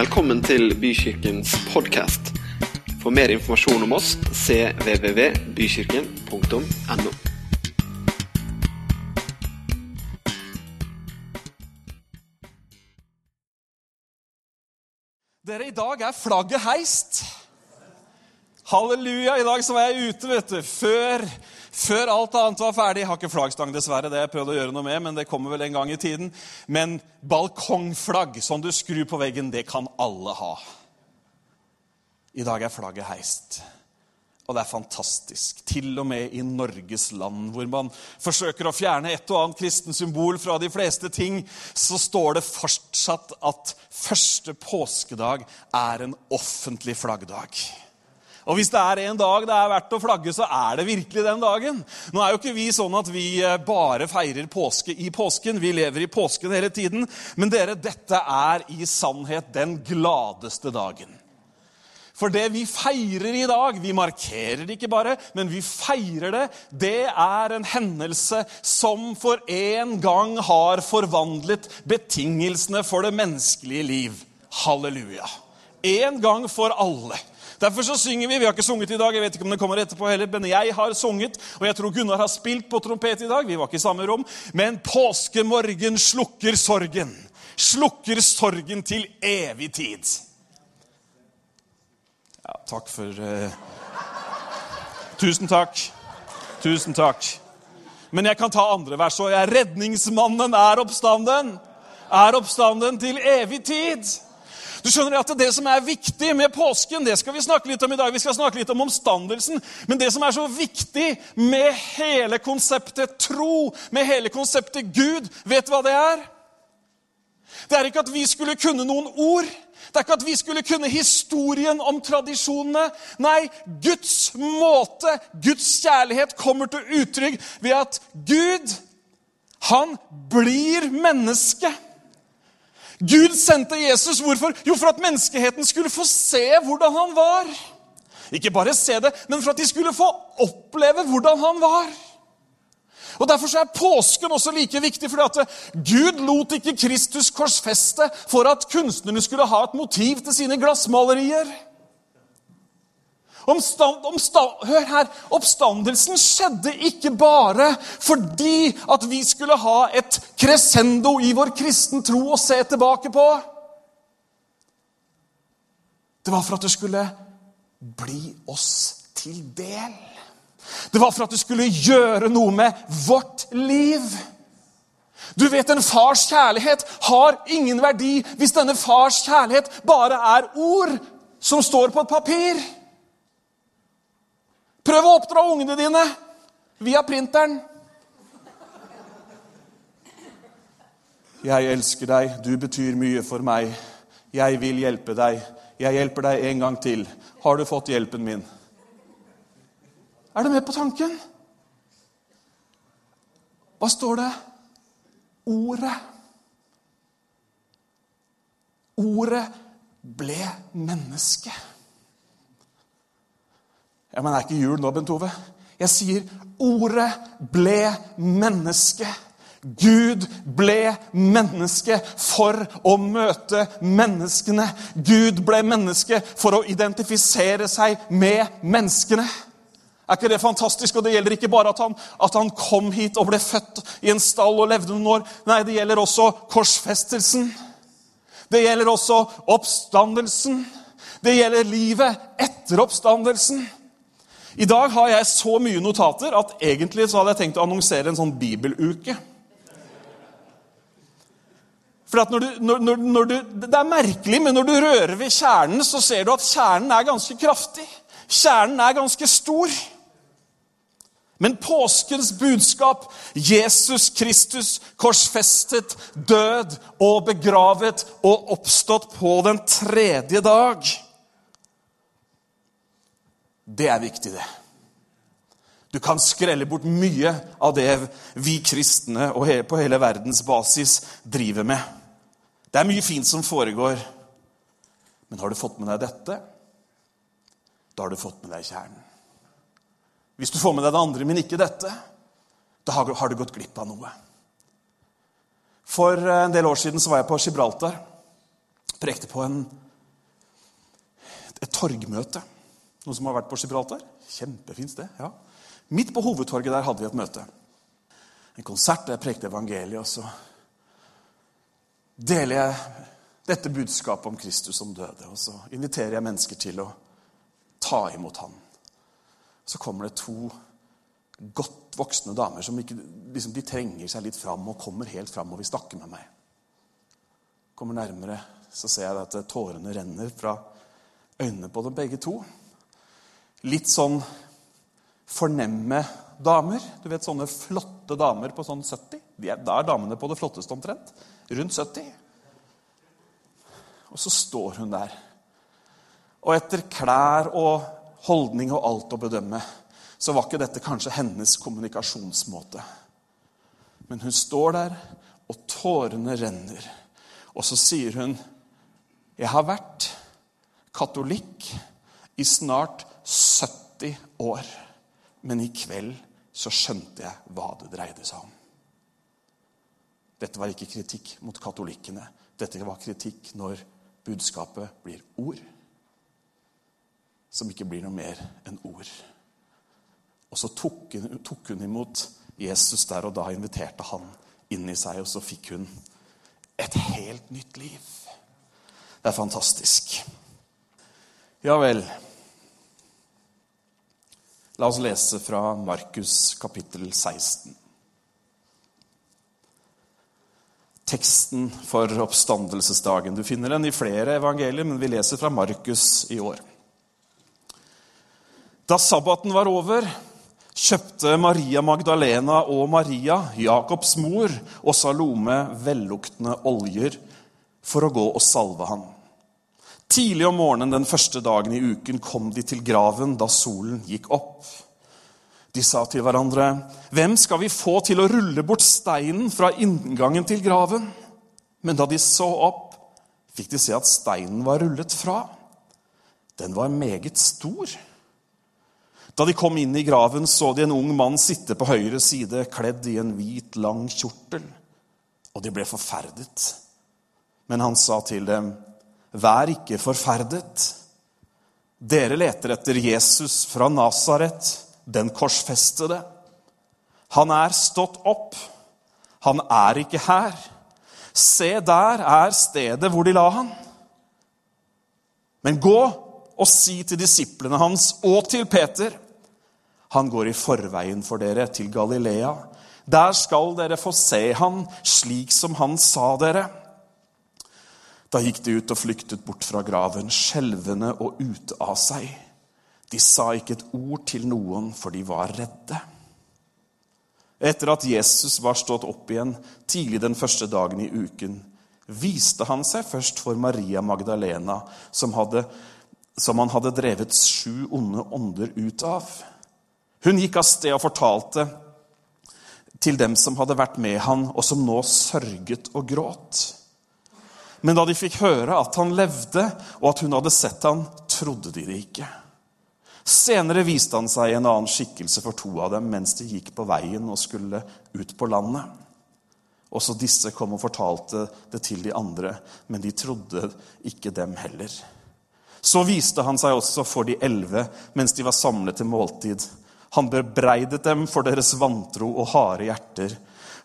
Velkommen til Bykirkens podkast. For mer informasjon om oss cvvvbykirken.no. Dere, i dag er flagget heist. Halleluja. I dag så var jeg ute, vet du. Før, før alt annet var ferdig. Jeg har ikke flaggstang, dessverre. Det har jeg prøvd å gjøre noe med, men det kommer vel en gang i tiden. Men balkongflagg som du skrur på veggen, det kan alle ha. I dag er flagget heist. Og det er fantastisk. Til og med i Norges land, hvor man forsøker å fjerne et og annet kristen symbol fra de fleste ting, så står det fortsatt at første påskedag er en offentlig flaggdag. Og hvis det er en dag det er verdt å flagge, så er det virkelig den dagen. Nå er jo ikke vi sånn at vi eh, bare feirer påske i påsken. Vi lever i påsken hele tiden. Men dere, dette er i sannhet den gladeste dagen. For det vi feirer i dag Vi markerer det ikke bare, men vi feirer det. Det er en hendelse som for en gang har forvandlet betingelsene for det menneskelige liv. Halleluja. En gang for alle. Derfor så synger vi. Vi har ikke sunget i dag, jeg vet ikke om det kommer etterpå heller, men jeg har sunget, og jeg tror Gunnar har spilt på trompet i dag. Vi var ikke i samme rom. Men påskemorgen slukker sorgen. Slukker sorgen til evig tid. Ja, takk for uh... Tusen takk. Tusen takk. Men jeg kan ta andre vers òg. Redningsmannen er oppstanden. Er oppstanden til evig tid. Du skjønner at Det som er viktig med påsken, det skal vi snakke litt om i dag. Vi skal snakke litt om omstandelsen. Men det som er så viktig med hele konseptet tro, med hele konseptet Gud, vet du hva det er? Det er ikke at vi skulle kunne noen ord. Det er ikke at vi skulle kunne historien om tradisjonene. Nei, Guds måte, Guds kjærlighet, kommer til uttrykk ved at Gud, han blir menneske. Gud sendte Jesus. Hvorfor? Jo, for at menneskeheten skulle få se hvordan han var. Ikke bare se det, men for at de skulle få oppleve hvordan han var. Og Derfor er påsken også like viktig, fordi at Gud lot ikke Kristus korsfeste for at kunstnerne skulle ha et motiv til sine glassmalerier. Omstand, omstand, hør her, Oppstandelsen skjedde ikke bare fordi at vi skulle ha et crescendo i vår kristen tro å se tilbake på. Det var for at det skulle bli oss til del. Det var for at det skulle gjøre noe med vårt liv. Du vet, En fars kjærlighet har ingen verdi hvis denne fars kjærlighet bare er ord som står på et papir. Prøv å oppdra ungene dine via printeren. Jeg elsker deg, du betyr mye for meg. Jeg vil hjelpe deg. Jeg hjelper deg en gang til. Har du fått hjelpen min? Er du med på tanken? Hva står det? Ordet. Ordet ble menneske. Ja, Men er ikke jul nå, Bent Ove? Jeg sier ordet ble menneske. Gud ble menneske for å møte menneskene. Gud ble menneske for å identifisere seg med menneskene. Er ikke det fantastisk? Og det gjelder ikke bare at han, at han, kom hit og ble født i en stall og levde noen år. Nei, det gjelder også korsfestelsen. Det gjelder også oppstandelsen. Det gjelder livet etter oppstandelsen. I dag har jeg så mye notater at egentlig så hadde jeg tenkt å annonsere en sånn bibeluke. For når du, når, når du, Det er merkelig, men når du rører ved kjernen, så ser du at kjernen er ganske kraftig. Kjernen er ganske stor. Men påskens budskap, Jesus Kristus korsfestet, død og begravet og oppstått på den tredje dag Det er viktig, det. Du kan skrelle bort mye av det vi kristne og på hele verdens basis driver med. Det er mye fint som foregår. Men har du fått med deg dette, da har du fått med deg kjernen. Hvis du får med deg det andre, men ikke dette, da har du gått glipp av noe. For en del år siden så var jeg på Gibraltar. Prekte på en et torgmøte. Noen som har vært på Gibraltar? Kjempefint sted. ja. Midt på hovedtorget der hadde vi et møte. En konsert der jeg prekte evangeliet. Og så deler jeg dette budskapet om Kristus som døde. Og så inviterer jeg mennesker til å ta imot ham. Så kommer det to godt voksne damer som ikke, liksom, de trenger seg litt fram og kommer helt fram og vil snakke med meg. Kommer nærmere, så ser jeg at tårene renner fra øynene på dem begge to. Litt sånn fornemme damer. Du vet sånne flotte damer på sånn 70. De er, da er damene på det flotteste omtrent. Rundt 70. Og så står hun der. Og etter klær og holdning og alt å bedømme, så var ikke dette kanskje hennes kommunikasjonsmåte. Men hun står der, og tårene renner. Og så sier hun, 'Jeg har vært katolikk i snart 70 år.' Men i kveld så skjønte jeg hva det dreide seg om. Dette var ikke kritikk mot katolikkene. Dette var kritikk når budskapet blir ord som ikke blir noe mer enn ord. Og så tok hun, tok hun imot Jesus der og da, inviterte han inn i seg, og så fikk hun et helt nytt liv. Det er fantastisk. Ja vel. La oss lese fra Markus kapittel 16. Teksten for oppstandelsesdagen. Du finner den i flere evangelier, men vi leser fra Markus i år. Da sabbaten var over, kjøpte Maria Magdalena og Maria, Jakobs mor, og Salome velluktende oljer for å gå og salve ham. Tidlig om morgenen den første dagen i uken kom de til graven da solen gikk opp. De sa til hverandre, 'Hvem skal vi få til å rulle bort steinen fra inngangen til graven?' Men da de så opp, fikk de se at steinen var rullet fra. Den var meget stor. Da de kom inn i graven, så de en ung mann sitte på høyre side, kledd i en hvit, lang kjortel. Og de ble forferdet. Men han sa til dem, Vær ikke forferdet. Dere leter etter Jesus fra Nasaret, den korsfestede. Han er stått opp. Han er ikke her. Se, der er stedet hvor de la han. Men gå og si til disiplene hans og til Peter han går i forveien for dere til Galilea. Der skal dere få se han slik som han sa dere. Da gikk de ut og flyktet bort fra graven, skjelvende og ute av seg. De sa ikke et ord til noen, for de var redde. Etter at Jesus var stått opp igjen tidlig den første dagen i uken, viste han seg først for Maria Magdalena, som, hadde, som han hadde drevet sju onde ånder ut av. Hun gikk av sted og fortalte til dem som hadde vært med han, og som nå sørget og gråt. Men da de fikk høre at han levde, og at hun hadde sett han, trodde de det ikke. Senere viste han seg i en annen skikkelse for to av dem mens de gikk på veien og skulle ut på landet. Også disse kom og fortalte det til de andre, men de trodde ikke dem heller. Så viste han seg også for de elleve mens de var samlet til måltid. Han bebreidet dem for deres vantro og harde hjerter,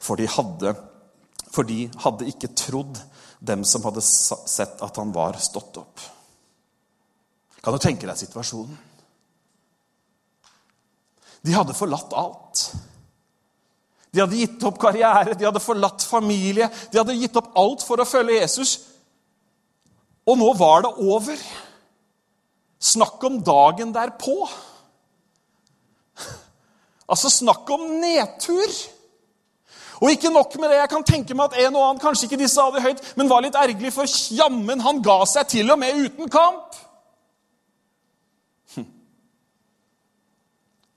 for de hadde, for de hadde ikke trodd dem som hadde sett at han var stått opp. Kan du tenke deg situasjonen? De hadde forlatt alt. De hadde gitt opp karriere, de hadde forlatt familie. De hadde gitt opp alt for å følge Jesus. Og nå var det over. Snakk om dagen derpå. Altså, snakk om nedtur! Og ikke nok med det, jeg kan tenke meg at en og annen kanskje ikke de sa det høyt, men var litt ergerlig, for jammen, han ga seg til og med uten kamp.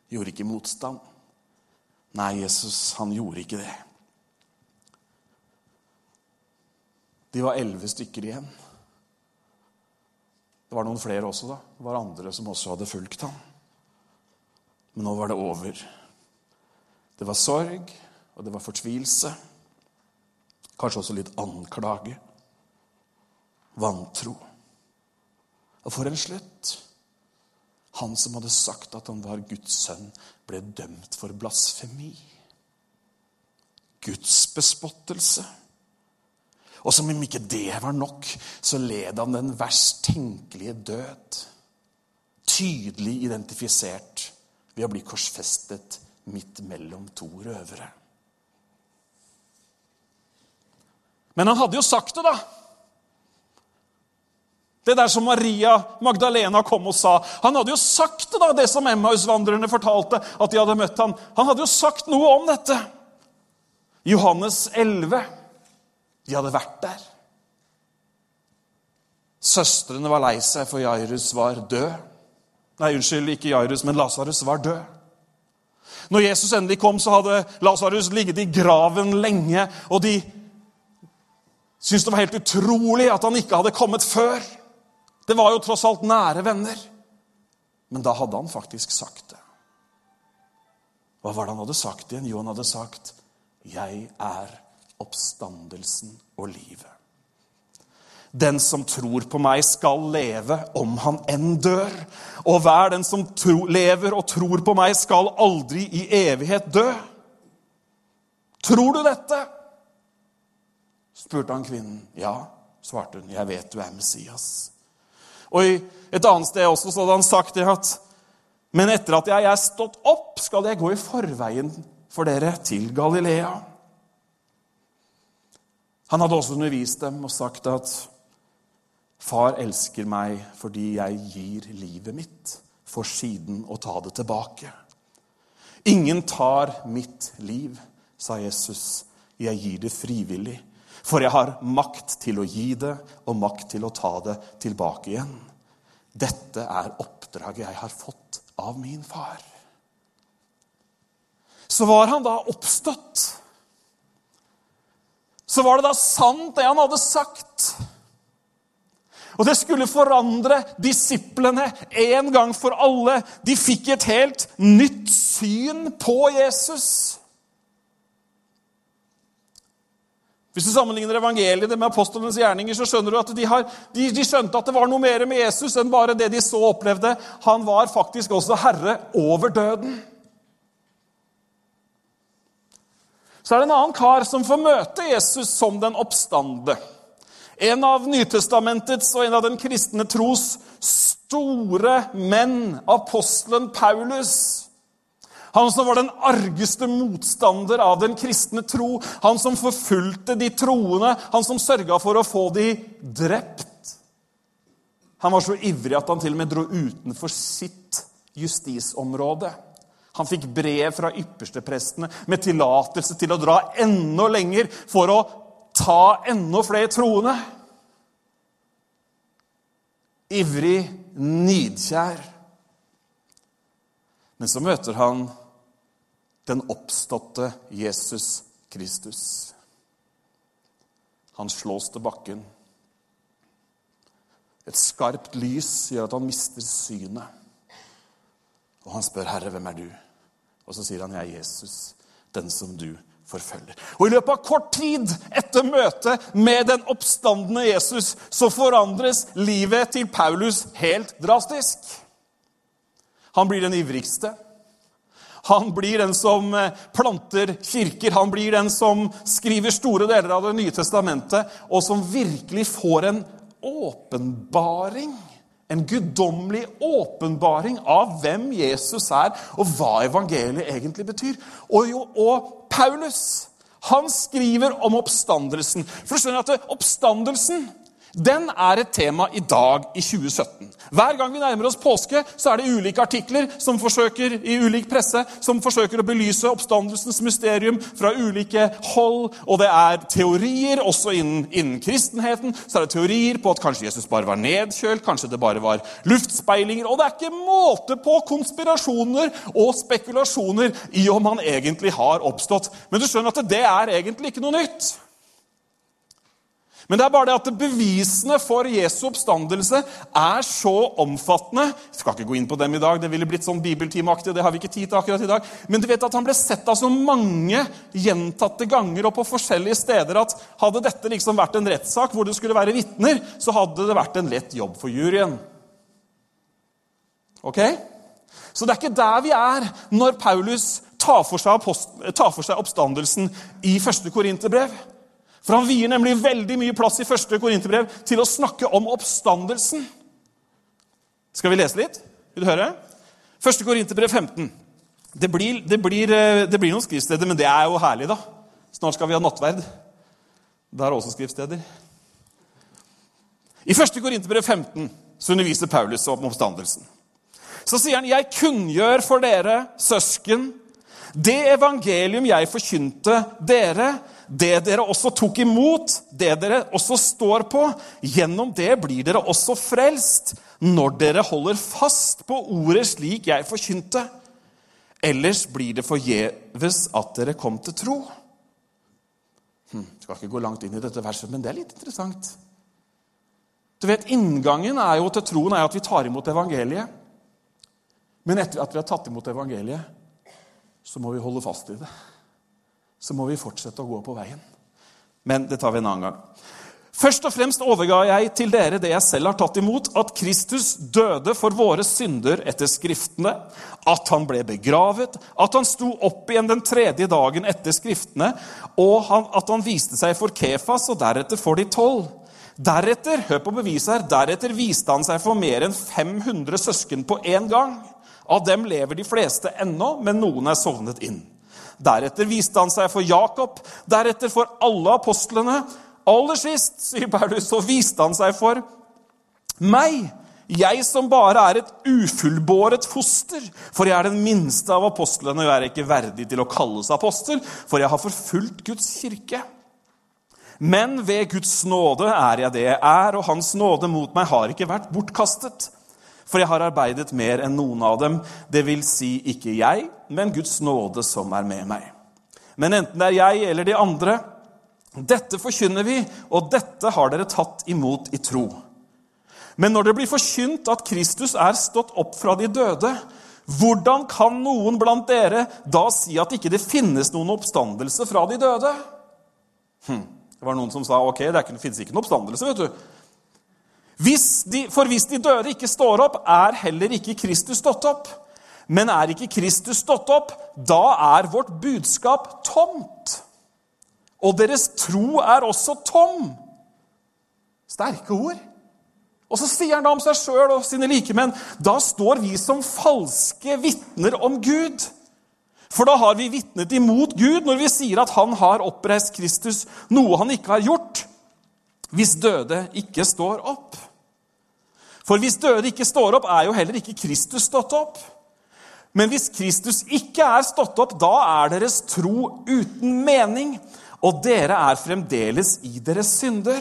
Gjorde ikke motstand. Nei, Jesus, han gjorde ikke det. De var elleve stykker igjen. Det var noen flere også, da. Det var andre som også hadde fulgt ham. Men nå var det over. Det var sorg, og det var fortvilelse. Kanskje også litt anklage. Vantro. Og for en slutt. Han som hadde sagt at han var Guds sønn, ble dømt for blasfemi. Guds bespottelse. Og som om ikke det var nok, så led han den verst tenkelige død. Tydelig identifisert ved å bli korsfestet midt mellom to røvere. Men han hadde jo sagt det, da. Det der som Maria Magdalena kom og sa. Han hadde jo sagt det, da, det som Emmaus-vandrerne fortalte at de hadde møtt ham. Han hadde jo sagt noe om dette. Johannes 11. De hadde vært der. Søstrene var lei seg, for Jairus var død. Nei, unnskyld, ikke Jairus, men Lasarus var død. Når Jesus endelig kom, så hadde Lasarus ligget i graven lenge, og de syntes det var helt utrolig at han ikke hadde kommet før. Det var jo tross alt nære venner. Men da hadde han faktisk sagt det. Hva var det han hadde sagt igjen? Jo, han hadde sagt, 'Jeg er oppstandelsen og livet'. Den som tror på meg, skal leve om han enn dør. Og hver den som tro, lever og tror på meg, skal aldri i evighet dø. Tror du dette? spurte han kvinnen. Ja, svarte hun. Jeg vet du er Messias. Og i et annet sted også så hadde han sagt det at Men etter at jeg er stått opp, skal jeg gå i forveien for dere til Galilea. Han hadde også undervist dem og sagt at Far elsker meg fordi jeg gir livet mitt, for siden å ta det tilbake. Ingen tar mitt liv, sa Jesus. Jeg gir det frivillig. For jeg har makt til å gi det og makt til å ta det tilbake igjen. Dette er oppdraget jeg har fått av min far. Så var han da oppstått. Så var det da sant, det han hadde sagt. Og det skulle forandre disiplene en gang for alle. De fikk et helt nytt syn på Jesus. Hvis du sammenligner evangeliet med apostlenes gjerninger, så skjønner du at de, har, de, de, skjønte at det var noe mer med Jesus enn bare det de så opplevde. Han var faktisk også herre over døden. Så er det en annen kar som får møte Jesus som den oppstande. En av Nytestamentets og en av den kristne tros store menn, apostelen Paulus. Han som var den argeste motstander av den kristne tro. Han som forfulgte de troende, han som sørga for å få de drept. Han var så ivrig at han til og med dro utenfor sitt justisområde. Han fikk brev fra yppersteprestene med tillatelse til å dra enda lenger for å ta enda flere troende. Ivrig, nidkjær. Men så møter han den oppståtte Jesus Kristus. Han slås til bakken. Et skarpt lys gjør at han mister synet. Og han spør, 'Herre, hvem er du?' Og så sier han, 'Jeg er Jesus, den som du forfølger. Og I løpet av kort tid etter møtet med den oppstandende Jesus så forandres livet til Paulus helt drastisk. Han blir den ivrigste. Han blir den som eh, planter kirker, han blir den som skriver store deler av Det nye testamentet, og som virkelig får en åpenbaring en guddommelig åpenbaring av hvem Jesus er, og hva evangeliet egentlig betyr. Og, jo, og Paulus han skriver om oppstandelsen. For du skjønner at Oppstandelsen den er et tema i dag i 2017. Hver gang vi nærmer oss påske, så er det ulike artikler som forsøker, i ulik presse som forsøker å belyse oppstandelsens mysterium fra ulike hold. Og det er teorier, også innen, innen kristenheten, så er det teorier på at kanskje Jesus bare var nedkjølt, kanskje det bare var luftspeilinger. Og det er ikke måte på konspirasjoner og spekulasjoner i om han egentlig har oppstått. Men du skjønner at det er egentlig ikke noe nytt. Men det er bare det at bevisene for Jesu oppstandelse er så omfattende. Jeg skal ikke gå inn på dem i dag, det ville blitt sånn bibeltimeaktig. det har vi ikke tid til akkurat i dag. Men du vet at han ble sett av så mange gjentatte ganger og på forskjellige steder at hadde dette liksom vært en rettssak hvor det skulle være vitner, så hadde det vært en lett jobb for juryen. Ok? Så det er ikke der vi er når Paulus tar for seg, tar for seg oppstandelsen i første Korinterbrev. For han vier nemlig veldig mye plass i første Korinterbrev til å snakke om oppstandelsen. Skal vi lese litt? Vil du høre? Første Korinterbrev 15. Det blir, det, blir, eh, det blir, noen skriftsteder, men det er jo herlig, da. Snart skal vi ha nattverd. Det er også skriftsteder. I første Korinterbrev 15 så underviser Paulus om oppstandelsen. Så sier han, 'Jeg kunngjør for dere, søsken, det evangelium jeg forkynte dere, det dere også tok imot, det dere også står på, gjennom det blir dere også frelst, når dere holder fast på ordet slik jeg forkynte. Ellers blir det forgjeves at dere kom til tro. Hm, skal ikke gå langt inn i dette verset, men det er litt interessant. Du vet, Inngangen er jo til troen er at vi tar imot evangeliet. Men etter at vi har tatt imot evangeliet, så må vi holde fast i det. Så må vi fortsette å gå på veien. Men det tar vi en annen gang. Først og fremst overga jeg til dere det jeg selv har tatt imot, at Kristus døde for våre synder etter Skriftene, at han ble begravet, at han sto opp igjen den tredje dagen etter Skriftene, og at han viste seg for Kefas og deretter for de tolv. Deretter hør på beviset her, deretter viste han seg for mer enn 500 søsken på én gang. Av dem lever de fleste ennå, men noen er sovnet inn. Deretter viste han seg for Jakob, deretter for alle apostlene. Aller sist, sier Paulus, så viste han seg for meg. Jeg som bare er et ufullbåret foster, for jeg er den minste av apostlene, og jeg er ikke verdig til å kalles apostel, for jeg har forfulgt Guds kirke. Men ved Guds nåde er jeg det jeg er, og Hans nåde mot meg har ikke vært bortkastet. For jeg har arbeidet mer enn noen av dem, det vil si ikke jeg, men Guds nåde som er med meg. Men enten det er jeg eller de andre, dette forkynner vi, og dette har dere tatt imot i tro. Men når det blir forkynt at Kristus er stått opp fra de døde, hvordan kan noen blant dere da si at ikke det finnes noen oppstandelse fra de døde? Hm. Det var noen som sa ok, det, finnes ikke noen oppstandelse. vet du. Hvis de, for hvis de døde ikke står opp, er heller ikke Kristus stått opp. Men er ikke Kristus stått opp, da er vårt budskap tomt. Og deres tro er også tom. Sterke ord. Og så sier han da om seg sjøl og sine likemenn da står vi som falske vitner om Gud. For da har vi vitnet imot Gud når vi sier at han har oppreist Kristus, noe han ikke har gjort, hvis døde ikke står opp. For hvis døde ikke står opp, er jo heller ikke Kristus stått opp. Men hvis Kristus ikke er stått opp, da er deres tro uten mening, og dere er fremdeles i deres synder.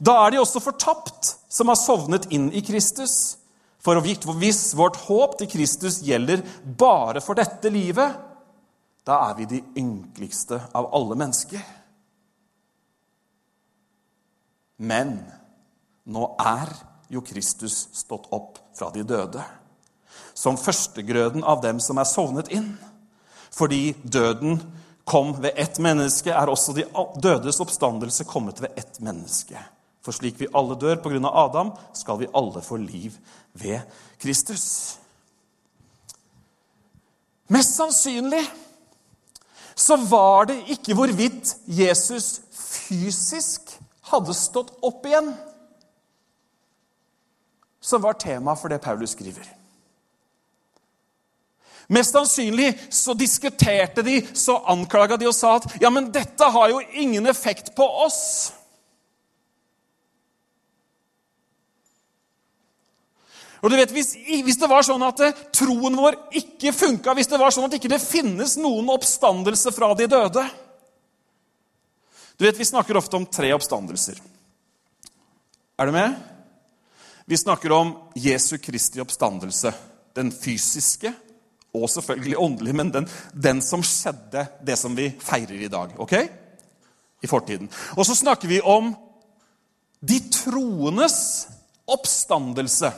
Da er de også fortapt, som har sovnet inn i Kristus. For hvis vårt håp til Kristus gjelder bare for dette livet, da er vi de ynkeligste av alle mennesker. Men nå er jo Kristus stått opp fra de døde. Som førstegrøden av dem som er sovnet inn. Fordi døden kom ved ett menneske, er også de dødes oppstandelse kommet ved ett menneske. For slik vi alle dør pga. Adam, skal vi alle få liv ved Kristus. Mest sannsynlig så var det ikke hvorvidt Jesus fysisk hadde stått opp igjen som var tema for det Paulus skriver. Mest sannsynlig så diskuterte de, så anklaga de og sa at ja, men dette har jo ingen effekt på oss. Og du vet, hvis, hvis, det var sånn at eh, troen vår ikke funka, hvis det var sånn at ikke det finnes noen oppstandelse fra de døde Du vet, Vi snakker ofte om tre oppstandelser. Er du med? Vi snakker om Jesu Kristi oppstandelse. Den fysiske og selvfølgelig åndelig, men den, den, som skjedde, det som vi feirer i dag. ok? I fortiden. Og så snakker vi om de troendes oppstandelse.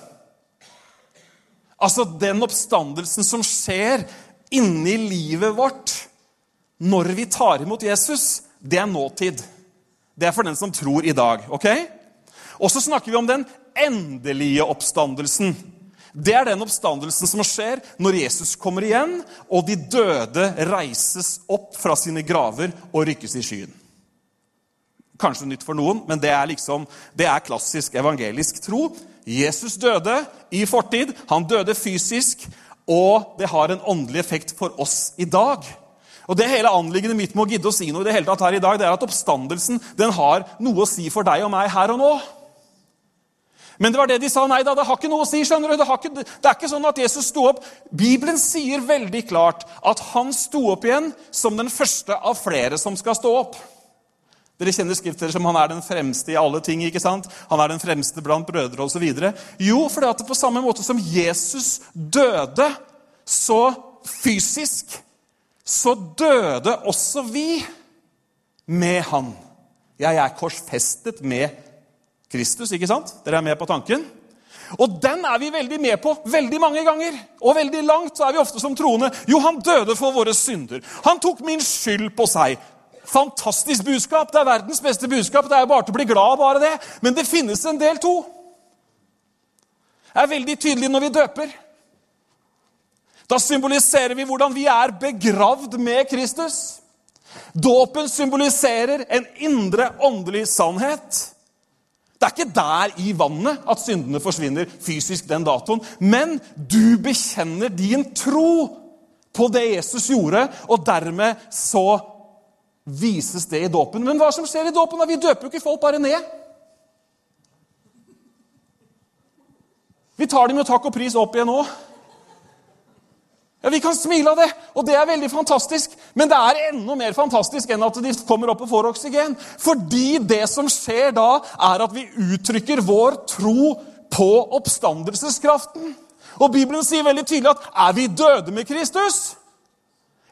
Altså den oppstandelsen som skjer inni livet vårt når vi tar imot Jesus. Det er nåtid. Det er for den som tror i dag. ok? Og så snakker vi om den endelige oppstandelsen. Det er den oppstandelsen som skjer når Jesus kommer igjen, og de døde reises opp fra sine graver og rykkes i skyen. Kanskje nytt for noen, men det er, liksom, det er klassisk evangelisk tro. Jesus døde i fortid. Han døde fysisk, og det har en åndelig effekt for oss i dag. Og Det hele anliggendet mitt med å gidde å si noe i det hele tatt her i dag, det er at oppstandelsen den har noe å si for deg og meg her og nå. Men det var det de sa. Nei da, det har ikke noe å si. skjønner du? Det, ikke, det er ikke sånn at Jesus sto opp. Bibelen sier veldig klart at han sto opp igjen som den første av flere som skal stå opp. Dere kjenner skrifter som han er den fremste i alle ting. ikke sant? Han er den fremste blant brødre osv. Jo, for det at på samme måte som Jesus døde så fysisk så døde også vi med han. Jeg er korsfestet med Kristus, ikke sant? Dere er med på tanken? Og den er vi veldig med på veldig mange ganger. Og veldig langt så er vi ofte som troende. Jo, han døde for våre synder. Han tok min skyld på seg. Fantastisk budskap. Det er verdens beste budskap. Det er bare til å bli glad bare det. Men det finnes en del to. Det er veldig tydelig når vi døper. Da symboliserer vi hvordan vi er begravd med Kristus. Dåpen symboliserer en indre åndelig sannhet. Det er ikke der i vannet at syndene forsvinner fysisk den datoen. Men du bekjenner din tro på det Jesus gjorde, og dermed så vises det i dåpen. Men hva som skjer i dåpen? Vi døper jo ikke folk bare ned. Vi tar dem med takk og pris opp igjen nå. Ja, Vi kan smile av det, og det er veldig fantastisk. Men det er enda mer fantastisk enn at de kommer opp og får oksygen. Fordi det som skjer da, er at vi uttrykker vår tro på oppstandelseskraften. Og Bibelen sier veldig tydelig at er vi døde med Kristus,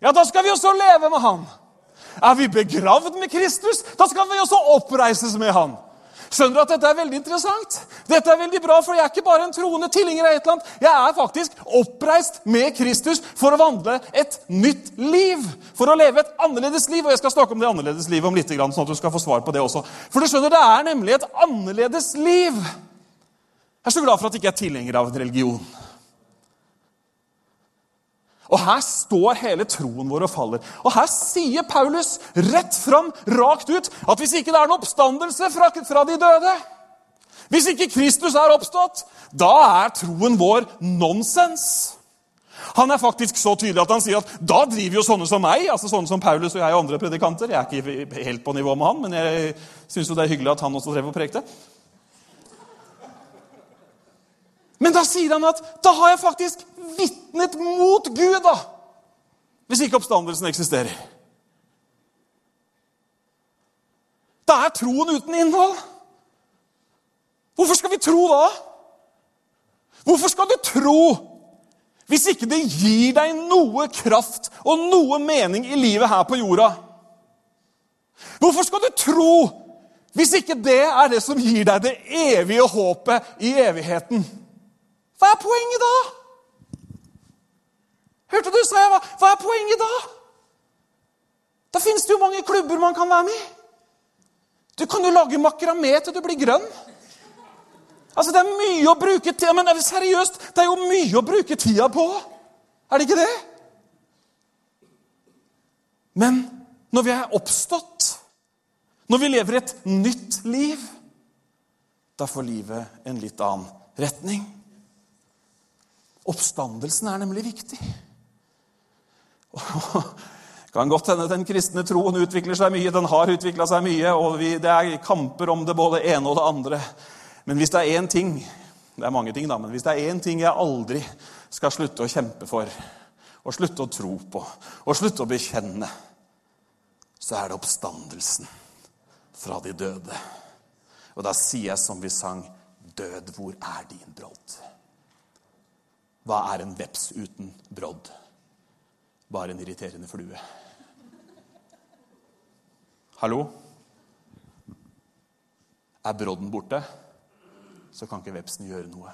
ja, da skal vi også leve med Han. Er vi begravd med Kristus, da skal vi også oppreises med Han. Skjønner du at dette er veldig interessant? Dette er veldig bra, for Jeg er ikke bare en troende tilhenger av et eller annet. Jeg er faktisk oppreist med Kristus for å vandle et nytt liv. For å leve et annerledes liv. Og jeg skal snakke om det annerledes livet om litt, sånn at du skal få svar på det også. For du skjønner, det er nemlig et annerledes liv. Jeg er så glad for at jeg ikke er tilhenger av en religion. Og her står hele troen vår og faller. Og her sier Paulus rett fram, rakt ut, at hvis ikke det er en oppstandelse fra, fra de døde Hvis ikke Kristus er oppstått, da er troen vår nonsens. Han er faktisk så tydelig at han sier at da driver jo sånne som meg, altså sånne som Paulus og jeg og andre predikanter Jeg er ikke helt på nivå med han, men jeg syns det er hyggelig at han også drev og prekte. Men da sier han at da har jeg faktisk vitnet mot Gud, da! Hvis ikke oppstandelsen eksisterer. Da er troen uten innhold. Hvorfor skal vi tro da? Hvorfor skal du tro hvis ikke det gir deg noe kraft og noe mening i livet her på jorda? Hvorfor skal du tro hvis ikke det er det som gir deg det evige håpet i evigheten? Hva er poenget da? Hørte du, sa jeg. Hva, er poenget da? Da finnes det jo mange klubber man kan være med i. Du kan jo lage makramé til du blir grønn. Altså, Det er mye å bruke tida Men seriøst, det er jo mye å bruke tida på. Er det ikke det? Men når vi er oppstått, når vi lever et nytt liv, da får livet en litt annen retning. Oppstandelsen er nemlig viktig. Det kan godt hende den kristne troen utvikler seg mye. Den har utvikla seg mye, og vi, det er kamper om det både ene og det andre. Men hvis det er én ting det er mange ting da, men hvis det er én ting jeg aldri skal slutte å kjempe for, og slutte å tro på, og slutte å bekjenne, så er det oppstandelsen fra de døde. Og da sier jeg som vi sang, Død, hvor er din brodd? Hva er en veps uten brodd? Bare en irriterende flue. Hallo? Er brodden borte, så kan ikke vepsen gjøre noe.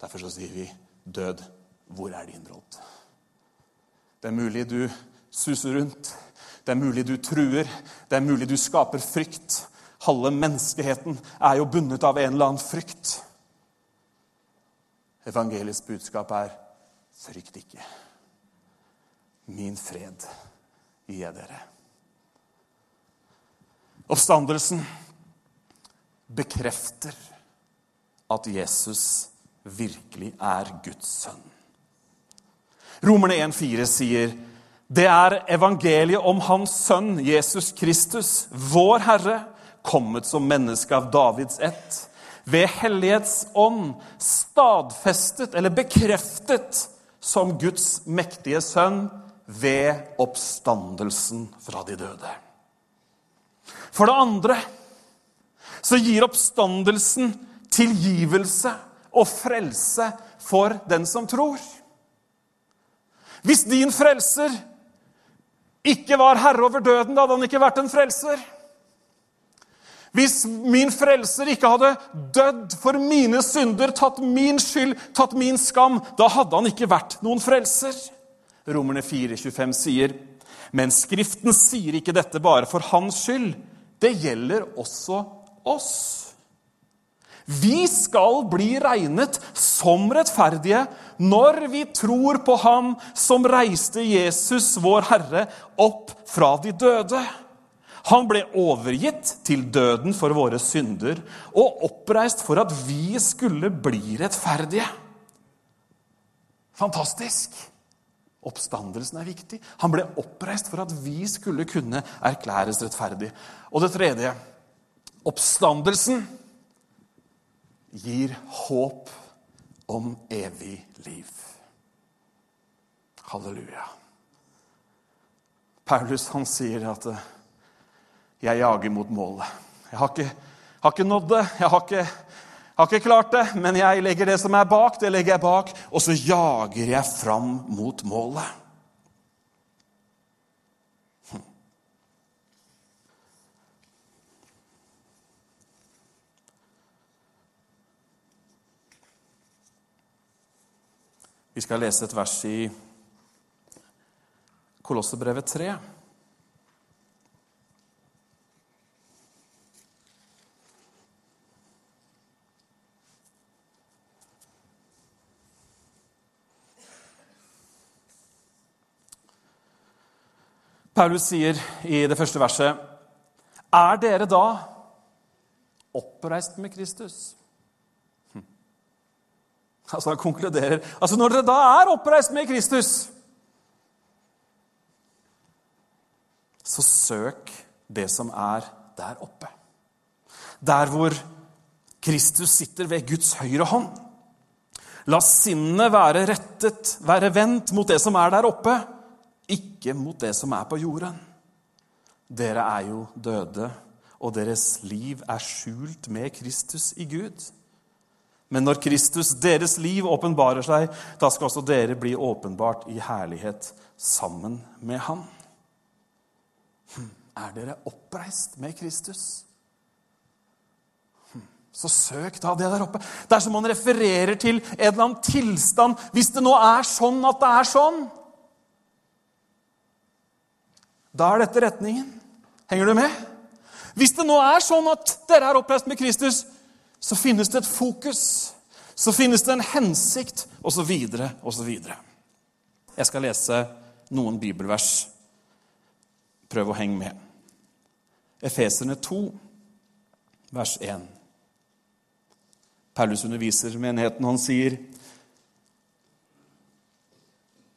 Derfor så sier vi, 'Død, hvor er din brodd?' Det er mulig du suser rundt. Det er mulig du truer. Det er mulig du skaper frykt. Halve menneskeheten er jo bundet av en eller annen frykt. Evangeliets budskap er frykt ikke. Min fred gir jeg dere. Oppstandelsen bekrefter at Jesus virkelig er Guds sønn. Romerne 1,4 sier det er evangeliet om Hans sønn Jesus Kristus, vår Herre, kommet som menneske av Davids ett, ved Hellighetsånd stadfestet eller bekreftet som Guds mektige sønn ved oppstandelsen fra de døde. For det andre så gir oppstandelsen tilgivelse og frelse for den som tror. Hvis din frelser ikke var herre over døden, da hadde han ikke vært en frelser. Hvis min frelser ikke hadde dødd for mine synder, tatt min skyld, tatt min skam, da hadde han ikke vært noen frelser. Romerne 4,25 sier, men Skriften sier ikke dette bare for hans skyld. Det gjelder også oss. Vi skal bli regnet som rettferdige når vi tror på Ham som reiste Jesus, vår Herre, opp fra de døde. Han ble overgitt til døden for våre synder og oppreist for at vi skulle bli rettferdige. Fantastisk! Oppstandelsen er viktig. Han ble oppreist for at vi skulle kunne erklæres rettferdig. Og det tredje oppstandelsen gir håp om evig liv. Halleluja. Paulus han sier at jeg jager mot målet. Jeg har ikke, har ikke nådd det, jeg har ikke, har ikke klart det, men jeg legger det som er bak, det legger jeg bak, og så jager jeg fram mot målet. Hm. Vi skal lese et vers i Kolossebrevet 3. Paulus sier i det første verset Er dere da oppreist med Kristus? Hm. Altså Han konkluderer altså Når dere da er oppreist med Kristus, så søk det som er der oppe. Der hvor Kristus sitter ved Guds høyre hånd. La sinnet være rettet, være vendt mot det som er der oppe ikke mot det som er på jorden. Dere er jo døde, og deres liv er skjult med Kristus i Gud. Men når Kristus, deres liv, åpenbarer seg, da skal også dere bli åpenbart i herlighet sammen med Han. Hm, er dere oppreist med Kristus? Hm, så søk da det der oppe. Det er som man refererer til en eller annen tilstand. Hvis det nå er sånn at det er sånn, da er dette retningen. Henger du med? Hvis det nå er sånn at dere er oppreist med Kristus, så finnes det et fokus. Så finnes det en hensikt, osv., osv. Jeg skal lese noen bibelvers. Prøv å henge med. Efeserne 2, vers 1. Paulus underviser menigheten, han sier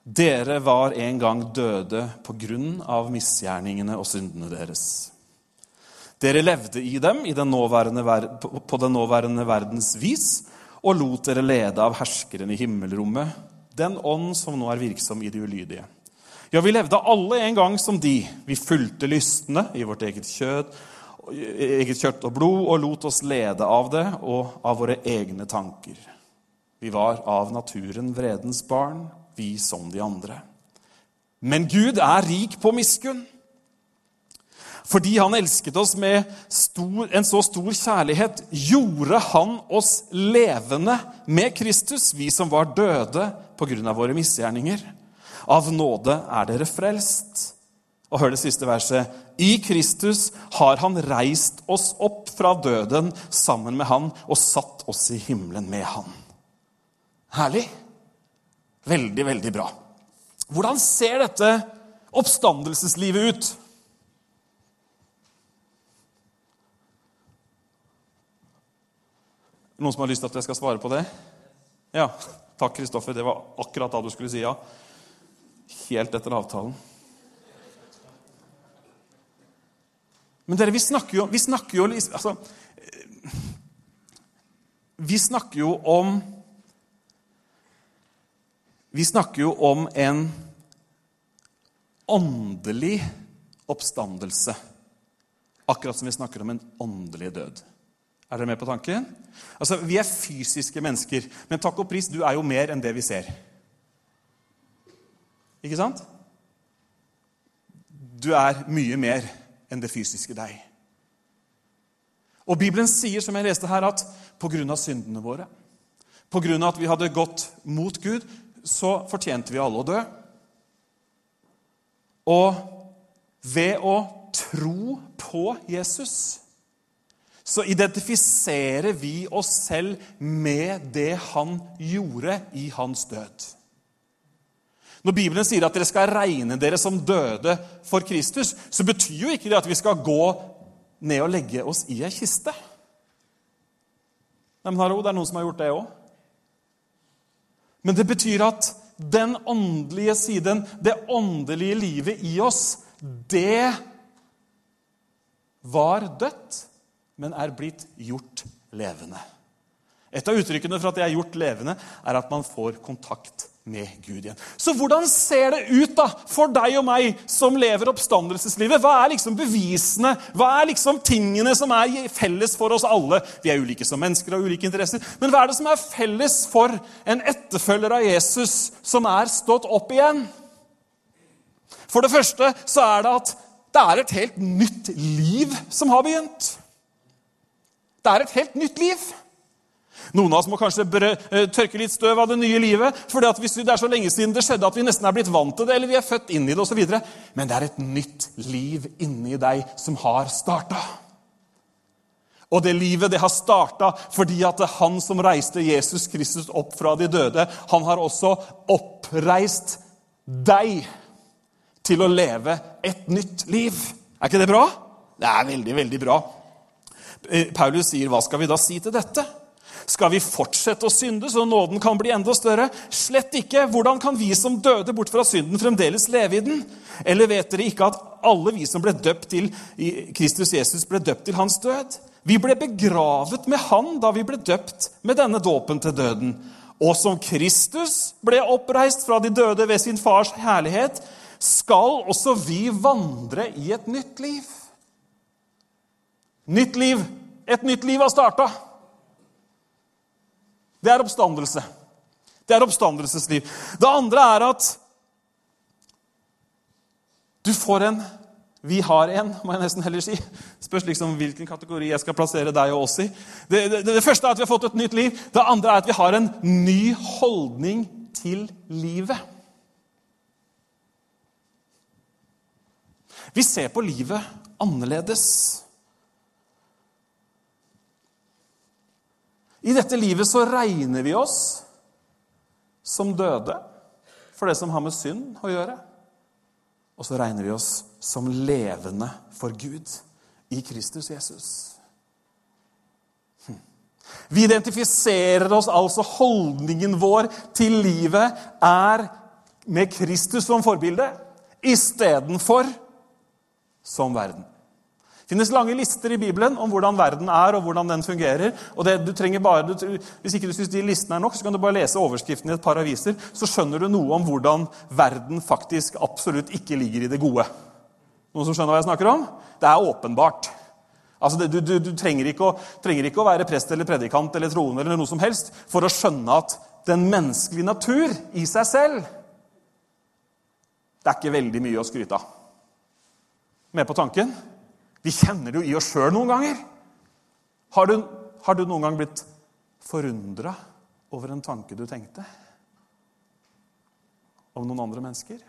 dere var en gang døde på grunn av misgjerningene og syndene deres. Dere levde i dem i den på den nåværende verdens vis og lot dere lede av herskeren i himmelrommet, den ånd som nå er virksom i de ulydige. Ja, vi levde alle en gang som de. Vi fulgte lystne i vårt eget kjød, eget kjøtt og blod og lot oss lede av det og av våre egne tanker. Vi var av naturen vredens barn vi som de andre. Men Gud er rik på miskunn. Fordi han elsket oss med stor, en så stor kjærlighet, gjorde han oss levende med Kristus, vi som var døde pga. våre misgjerninger. Av nåde er dere frelst. Og hør det siste verset. I Kristus har han reist oss opp fra døden sammen med han og satt oss i himmelen med han. Herlig. Veldig, veldig bra. Hvordan ser dette oppstandelseslivet ut? Noen som har lyst til at jeg skal svare på det? Ja. Takk, Kristoffer. Det var akkurat da du skulle si ja. Helt etter avtalen. Men dere, vi snakker jo, vi snakker jo altså, Vi snakker jo om Vi snakker jo om en åndelig oppstandelse. Akkurat som vi snakker om en åndelig død. Er dere med på tanken? Altså, Vi er fysiske mennesker, men takk og pris, du er jo mer enn det vi ser. Ikke sant? Du er mye mer enn det fysiske deg. Og Bibelen sier, som jeg leste her, at pga. syndene våre, pga. at vi hadde gått mot Gud, så fortjente vi alle å dø. Og ved å tro på Jesus så identifiserer vi oss selv med det han gjorde i hans død. Når Bibelen sier at dere skal regne dere som døde for Kristus, så betyr jo ikke det at vi skal gå ned og legge oss i ei kiste. Nei, men hallo, Det er noen som har gjort det òg. Men det betyr at den åndelige siden, det åndelige livet i oss, det var dødt men er blitt gjort levende. Et av uttrykkene for at det er gjort levende, er at man får kontakt med Gud igjen. Så hvordan ser det ut da for deg og meg som lever oppstandelseslivet? Hva er liksom bevisene? Hva er liksom tingene som er felles for oss alle? Vi er ulike som mennesker og ulike interesser. Men hva er det som er felles for en etterfølger av Jesus som er stått opp igjen? For det første så er det at det er et helt nytt liv som har begynt. Det er et helt nytt liv. Noen av oss må kanskje eh, tørke litt støv av det nye livet. for det er så lenge siden det skjedde at vi nesten er blitt vant til det, eller vi er født inn i det osv. Men det er et nytt liv inni deg som har starta. Og det livet det har starta fordi at det er han som reiste Jesus Kristus opp fra de døde, han har også oppreist deg til å leve et nytt liv. Er ikke det bra? Det er veldig, veldig bra. Eh, Paulus sier, 'Hva skal vi da si til dette?' Skal vi fortsette å synde så nåden kan bli enda større? Slett ikke. Hvordan kan vi som døde bort fra synden, fremdeles leve i den? Eller vet dere ikke at alle vi som ble døpt til Kristus Jesus, ble døpt til hans død? Vi ble begravet med han da vi ble døpt med denne dåpen til døden. Og som Kristus ble oppreist fra de døde ved sin fars herlighet, skal også vi vandre i et nytt liv. Nytt liv. Et nytt liv har starta. Det er oppstandelse. Det er oppstandelsesliv. Det andre er at du får en Vi har en, må jeg nesten heller si. Spørs liksom hvilken kategori jeg skal plassere deg og oss i. Det, det, det, første er at vi har fått et nytt liv. Det andre er at vi har en ny holdning til livet. Vi ser på livet annerledes. I dette livet så regner vi oss som døde for det som har med synd å gjøre. Og så regner vi oss som levende for Gud i Kristus Jesus. Hm. Vi identifiserer oss altså Holdningen vår til livet er med Kristus som forbilde istedenfor som verden. Det finnes lange lister i Bibelen om hvordan verden er og hvordan den fungerer. og det, du trenger bare, du, Hvis ikke du syns de listene er nok, så kan du bare lese overskriften i et par aviser. Så skjønner du noe om hvordan verden faktisk absolutt ikke ligger i det gode. Noen som skjønner hva jeg snakker om? Det er åpenbart. Altså, du, du, du trenger, ikke å, trenger, ikke å, være prest eller predikant eller troende eller noe som helst for å skjønne at den menneskelige natur i seg selv Det er ikke veldig mye å skryte av. Med på tanken? Vi kjenner det jo i oss sjøl noen ganger. Har du, har du, noen gang blitt forundra over en tanke du tenkte? Om noen andre mennesker?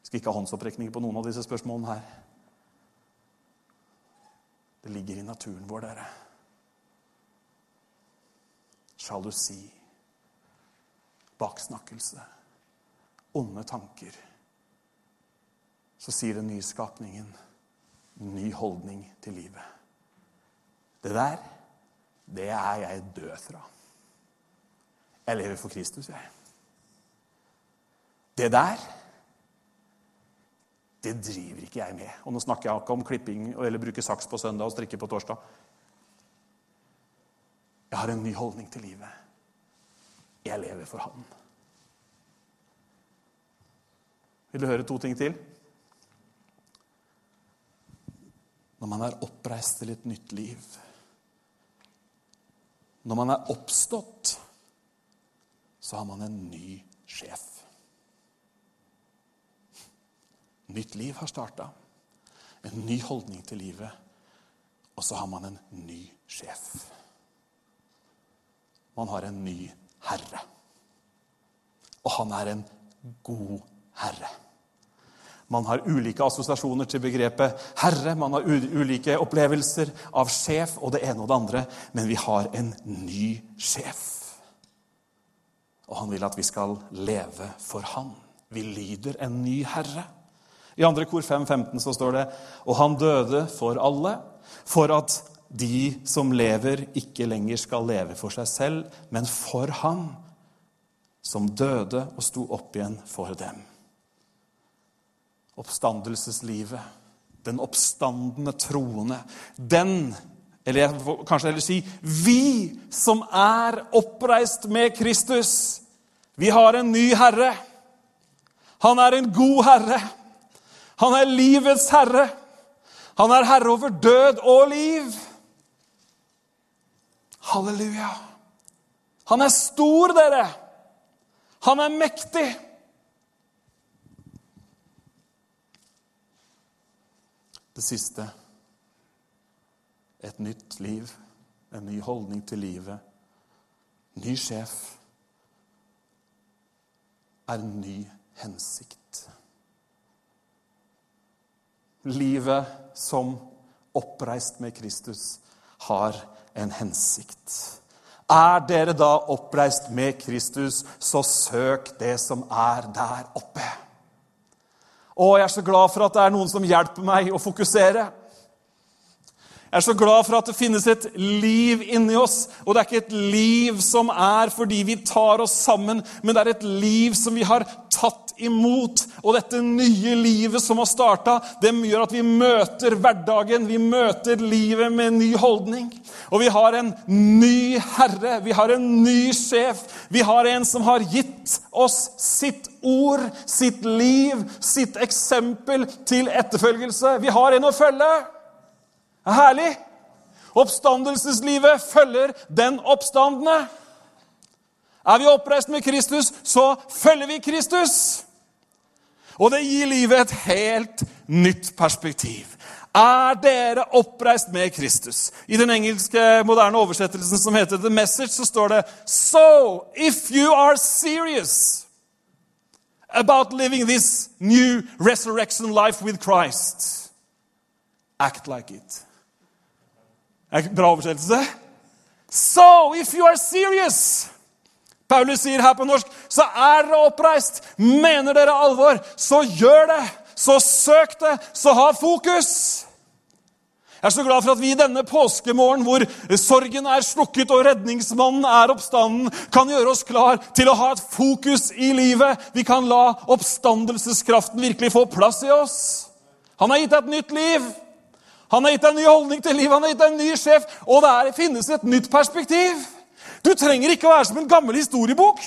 Jeg skal ikke ha håndsopprekninger på noen av disse spørsmålene her. Det ligger i naturen vår, dere. Sjalusi, baksnakkelse, onde tanker, så sier den nye skapningen ny holdning til livet. Det der, det er jeg død fra. Jeg lever for Kristus, jeg. Det der, det driver ikke jeg med. Og nå snakker jeg ikke om klipping eller bruke saks på søndag og strikke på torsdag. Jeg har en ny holdning til livet. Jeg lever for Han. Vil du høre to ting til? Når man er oppreist til et nytt liv, når man er oppstått, så har man en ny sjef. Nytt liv har starta. En ny holdning til livet. Og så har man en ny sjef. Man har en ny herre. Og han er en god herre. Man har ulike assosiasjoner til begrepet herre, man har ulike opplevelser av sjef og det ene og det andre, men vi har en ny sjef. Og han vil at vi skal leve for han. Vi lyder en ny herre. I andre kor 5.15 så står det Og han døde for alle, for at de som lever, ikke lenger skal leve for seg selv, men for ham som døde og sto opp igjen for dem oppstandelseslivet. Den oppstandende troende. Den, eller jeg får kanskje heller si vi som er oppreist med Kristus. Vi har en ny herre. Han er en god herre. Han er livets herre. Han er herre over død og liv. Halleluja. Han er stor, dere. Han er mektig. Det siste et nytt liv, en ny holdning til livet, ny sjef, er en ny hensikt. Livet som oppreist med Kristus har en hensikt. Er dere da oppreist med Kristus, så søk det som er der oppe. Og jeg er så glad for at det er noen som hjelper meg å fokusere. Jeg er så glad for at det finnes et liv inni oss. Og det er ikke et liv som er fordi vi tar oss sammen, men det er et liv som vi har tatt imot. Og dette nye livet som har starta, det gjør at vi møter hverdagen. Vi møter livet med en ny holdning. Og vi har en ny herre, vi har en ny sjef. Vi har en som har gitt oss sitt ord, sitt liv, sitt eksempel til etterfølgelse. Vi har en å følge. Det er Herlig! Oppstandelseslivet følger den oppstandende. Er vi oppreist med Kristus, så følger vi Kristus. Og det gir livet et helt nytt perspektiv. Er dere oppreist med Kristus? I den engelske moderne oversettelsen som heter The Message, så står det So, if you are serious about living this new resurrection life with Christ, act like it. Er det bra oversettelse? So, if you are serious Paulus sier her på norsk, så er dere oppreist. Mener dere alvor, så gjør det. Så søk det. Så ha fokus. Jeg er så glad for at vi i denne påskemorgen, hvor sorgen er slukket og redningsmannen er oppstanden, kan gjøre oss klar til å ha et fokus i livet. Vi kan la oppstandelseskraften virkelig få plass i oss. Han har gitt deg et nytt liv. Han har gitt deg en ny holdning til livet, han har gitt deg en ny sjef, og det finnes et nytt perspektiv. Du trenger ikke å være som en gammel historiebok.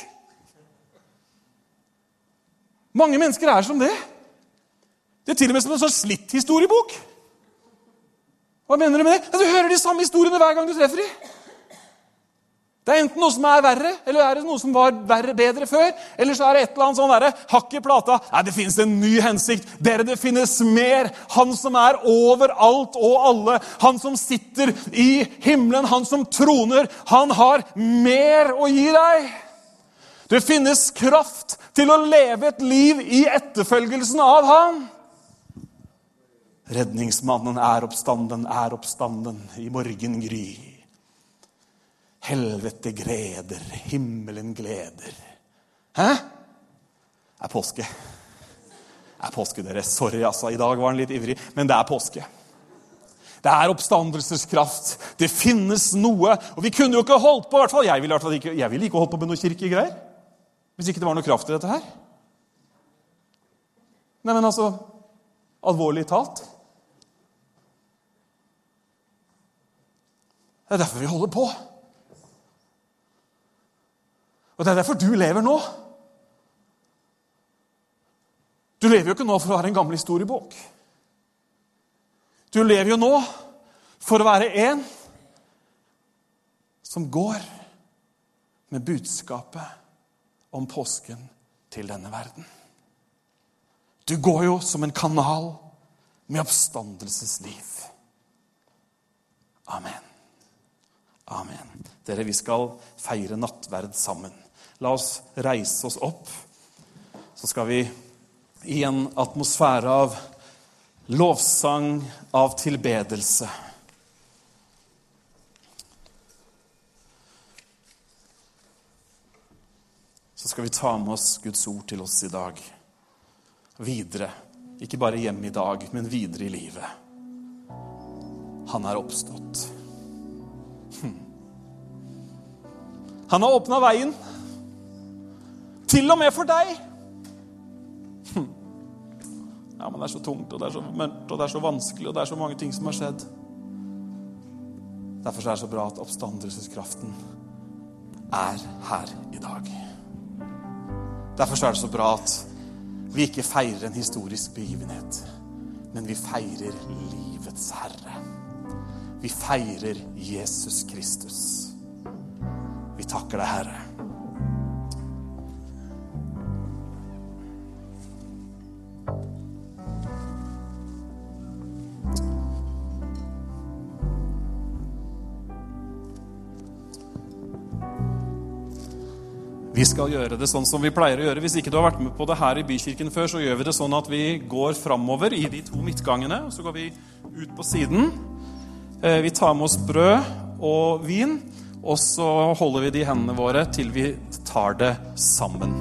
Mange mennesker er som det. Det er til og med som en sånn slitt historiebok. Hva mener du med det? Ja, du hører de samme historiene hver gang du treffer dem. Det er enten noe som er verre, eller er det noe som var verre, bedre før. Eller så er det et eller annet sånn derre hakk i plata. Nei, det finnes en ny hensikt. Dere, det finnes mer. Han som er over alt og alle. Han som sitter i himmelen, han som troner. Han har mer å gi deg. Det finnes kraft til å leve et liv i etterfølgelsen av han. Redningsmannen er oppstanden, er oppstanden i morgengry. Helvete gleder, himmelen gleder. Hæ? Det er påske. Det er påske, dere. Sorry, altså. I dag var han litt ivrig, men det er påske. Det er oppstandelseskraft. Det finnes noe. Og vi kunne jo ikke holdt på, i hvert fall. Jeg ville, ikke, jeg ville ikke holdt på med noe kirkegreier. Hvis ikke det var noe kraft i dette her. Nei, men altså Alvorlig talt. Det er derfor vi holder på. Og det er derfor du lever nå. Du lever jo ikke nå for å være en gammel historiebok. Du lever jo nå for å være en som går med budskapet om påsken til denne verden. Du går jo som en kanal med oppstandelsesliv. Amen. Amen. Dere, vi skal feire nattverd sammen. La oss reise oss opp. Så skal vi i en atmosfære av lovsang, av tilbedelse. Så skal vi ta med oss Guds ord til oss i dag. Videre. Ikke bare hjemme i dag, men videre i livet. Han er oppstått. Hm. Han har åpna veien. Til og med for deg. Hm. Ja, men det er så tungt, og det er så mørkt, og det er så vanskelig, og det er så mange ting som har skjedd. Derfor er det så bra at oppstandelseskraften er her i dag. Derfor er det så bra at vi ikke feirer en historisk begivenhet, men vi feirer livets herre. Vi feirer Jesus Kristus. Vi takker deg, Herre. Vi skal gjøre det sånn som vi pleier å gjøre. Hvis ikke du har vært med på det her i Bykirken før, så gjør vi det sånn at vi går framover i de to midtgangene. og Så går vi ut på siden. Eh, vi tar med oss brød og vin, og så holder vi de hendene våre til vi tar det sammen.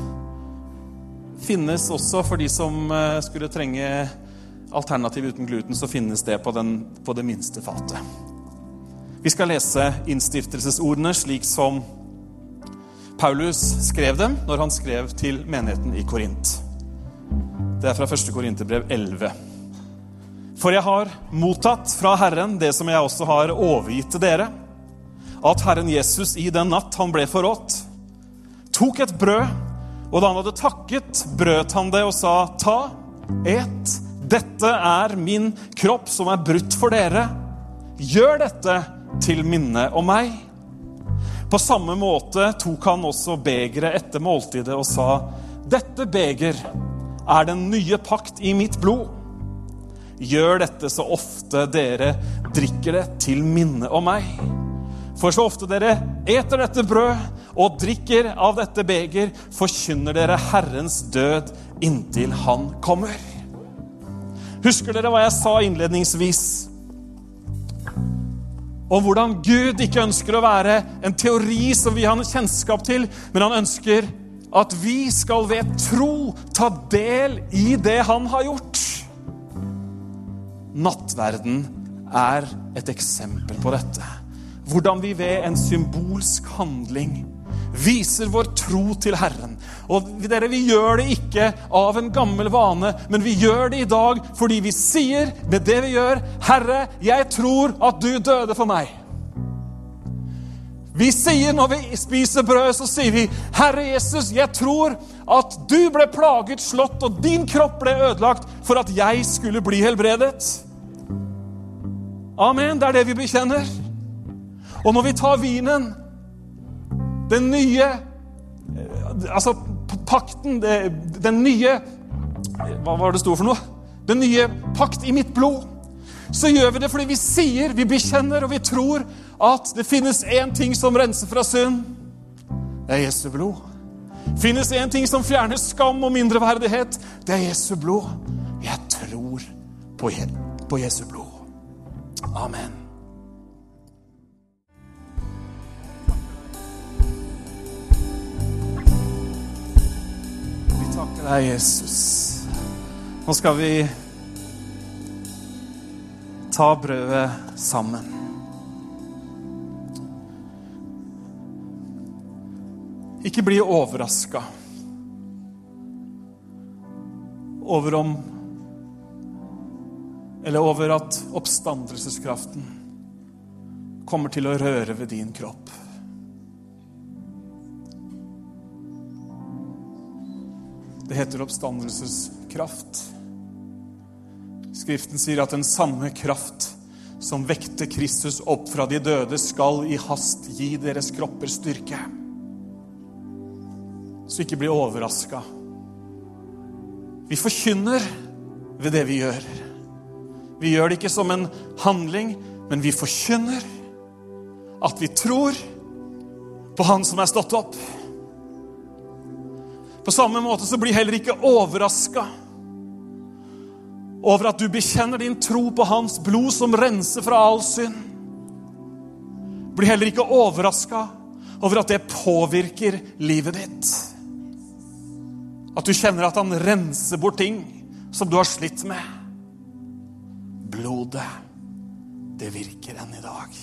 Finnes også for de som eh, skulle trenge alternativ uten gluten, så finnes det på, den, på det minste fatet. Vi skal lese innstiftelsesordene slik som Paulus skrev dem når han skrev til menigheten i Korint. Det er fra 1. Korinterbrev 11. For jeg har mottatt fra Herren det som jeg også har overgitt til dere, at Herren Jesus i den natt han ble forrådt, tok et brød, og da han hadde takket, brøt han det og sa, Ta, et, dette er min kropp som er brutt for dere. Gjør dette til minne om meg. På samme måte tok han også begeret etter måltidet og sa, Dette beger er den nye pakt i mitt blod. Gjør dette så ofte dere drikker det, til minne om meg. For så ofte dere eter dette brød og drikker av dette beger, forkynner dere Herrens død inntil Han kommer. Husker dere hva jeg sa innledningsvis? om hvordan Gud ikke ønsker å være en teori som vi har kjennskap til, men han ønsker at vi skal ved tro ta del i det han har gjort. Nattverden er et eksempel på dette. Hvordan vi ved en symbolsk handling viser vår tro til Herren. Og dere, Vi gjør det ikke av en gammel vane, men vi gjør det i dag fordi vi sier med det vi gjør, 'Herre, jeg tror at du døde for meg'. Vi sier når vi spiser brød, så sier vi, 'Herre Jesus, jeg tror at du ble plaget, slått, og din kropp ble ødelagt for at jeg skulle bli helbredet'. Amen. Det er det vi bekjenner. Og når vi tar vinen den nye eh, Altså pakten, den nye Hva var det sto for noe? Den nye pakt i mitt blod. Så gjør vi det fordi vi sier, vi bekjenner og vi tror at det finnes én ting som renser fra synd. Det er Jesu blod. Finnes én ting som fjerner skam og mindreverdighet. Det er Jesu blod. Jeg tror på Jesu blod. Amen. Takker deg, Jesus. Nå skal vi ta brødet sammen. Ikke bli overraska over om Eller over at oppstandelseskraften kommer til å røre ved din kropp. Det heter oppstandelseskraft. Skriften sier at den samme kraft som vekte Kristus opp fra de døde, skal i hast gi deres kropper styrke. Så ikke bli overraska. Vi forkynner ved det vi gjør. Vi gjør det ikke som en handling, men vi forkynner at vi tror på Han som er stått opp. På samme måte så blir heller ikke overraska over at du bekjenner din tro på Hans blod som renser fra all synd. Blir heller ikke overraska over at det påvirker livet ditt. At du kjenner at han renser bort ting som du har slitt med. Blodet, det virker enn i dag.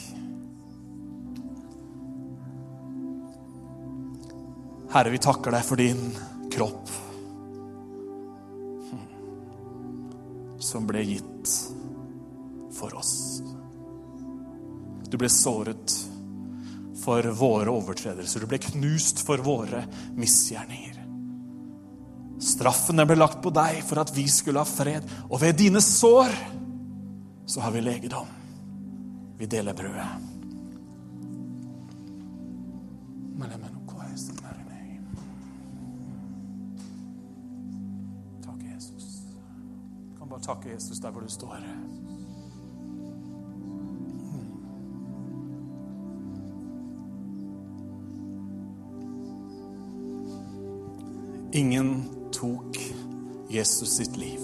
Herre, vi takker deg for din kropp som ble gitt for oss. Du ble såret for våre overtredelser. Du ble knust for våre misgjerninger. Straffen ble lagt på deg for at vi skulle ha fred, og ved dine sår så har vi legedom. Vi deler brødet. Takk, takke Jesus der hvor du står. Ingen tok Jesus sitt liv.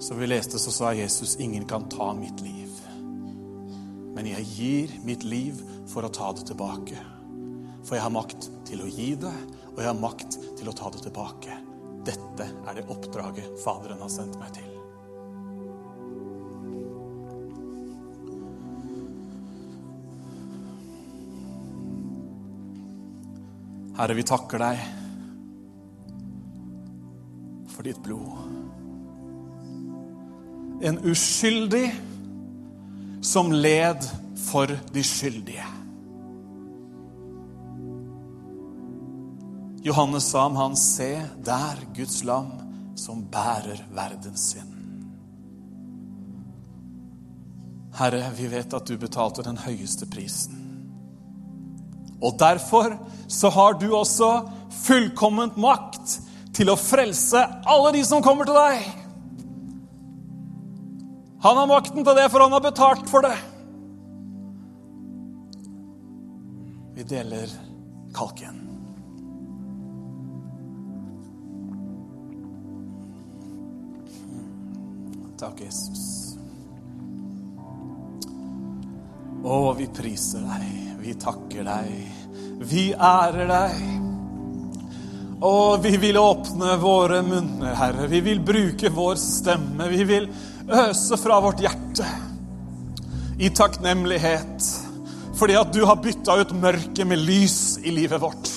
Som vi leste, så sa Jesus, 'Ingen kan ta mitt liv'. Men jeg gir mitt liv for å ta det tilbake. For jeg har makt til å gi det, og jeg har makt til å ta det tilbake. Dette er det oppdraget Faderen har sendt meg til. Herre, vi takker deg for ditt blod. En uskyldig som led for de skyldige. Johannes sa om han, se der Guds lam som bærer verdens synd. Herre, vi vet at du betalte den høyeste prisen. Og derfor så har du også fullkomment makt til å frelse alle de som kommer til deg. Han har makten til det, for han har betalt for det. Vi deler kalken. Takk, Jesus. Å, vi priser deg. Vi takker deg. Vi ærer deg. Å, vi vil åpne våre munner, Herre. Vi vil bruke vår stemme. Vi vil øse fra vårt hjerte i takknemlighet fordi at du har bytta ut mørket med lys i livet vårt.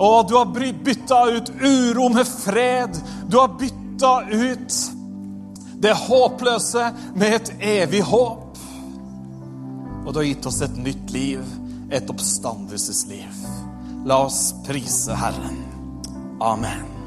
Og du har bytta ut uro med fred. Du har bytta ut det håpløse med et evig håp. Og du har gitt oss et nytt liv, et oppstandelsesliv. La oss prise Herren. Amen.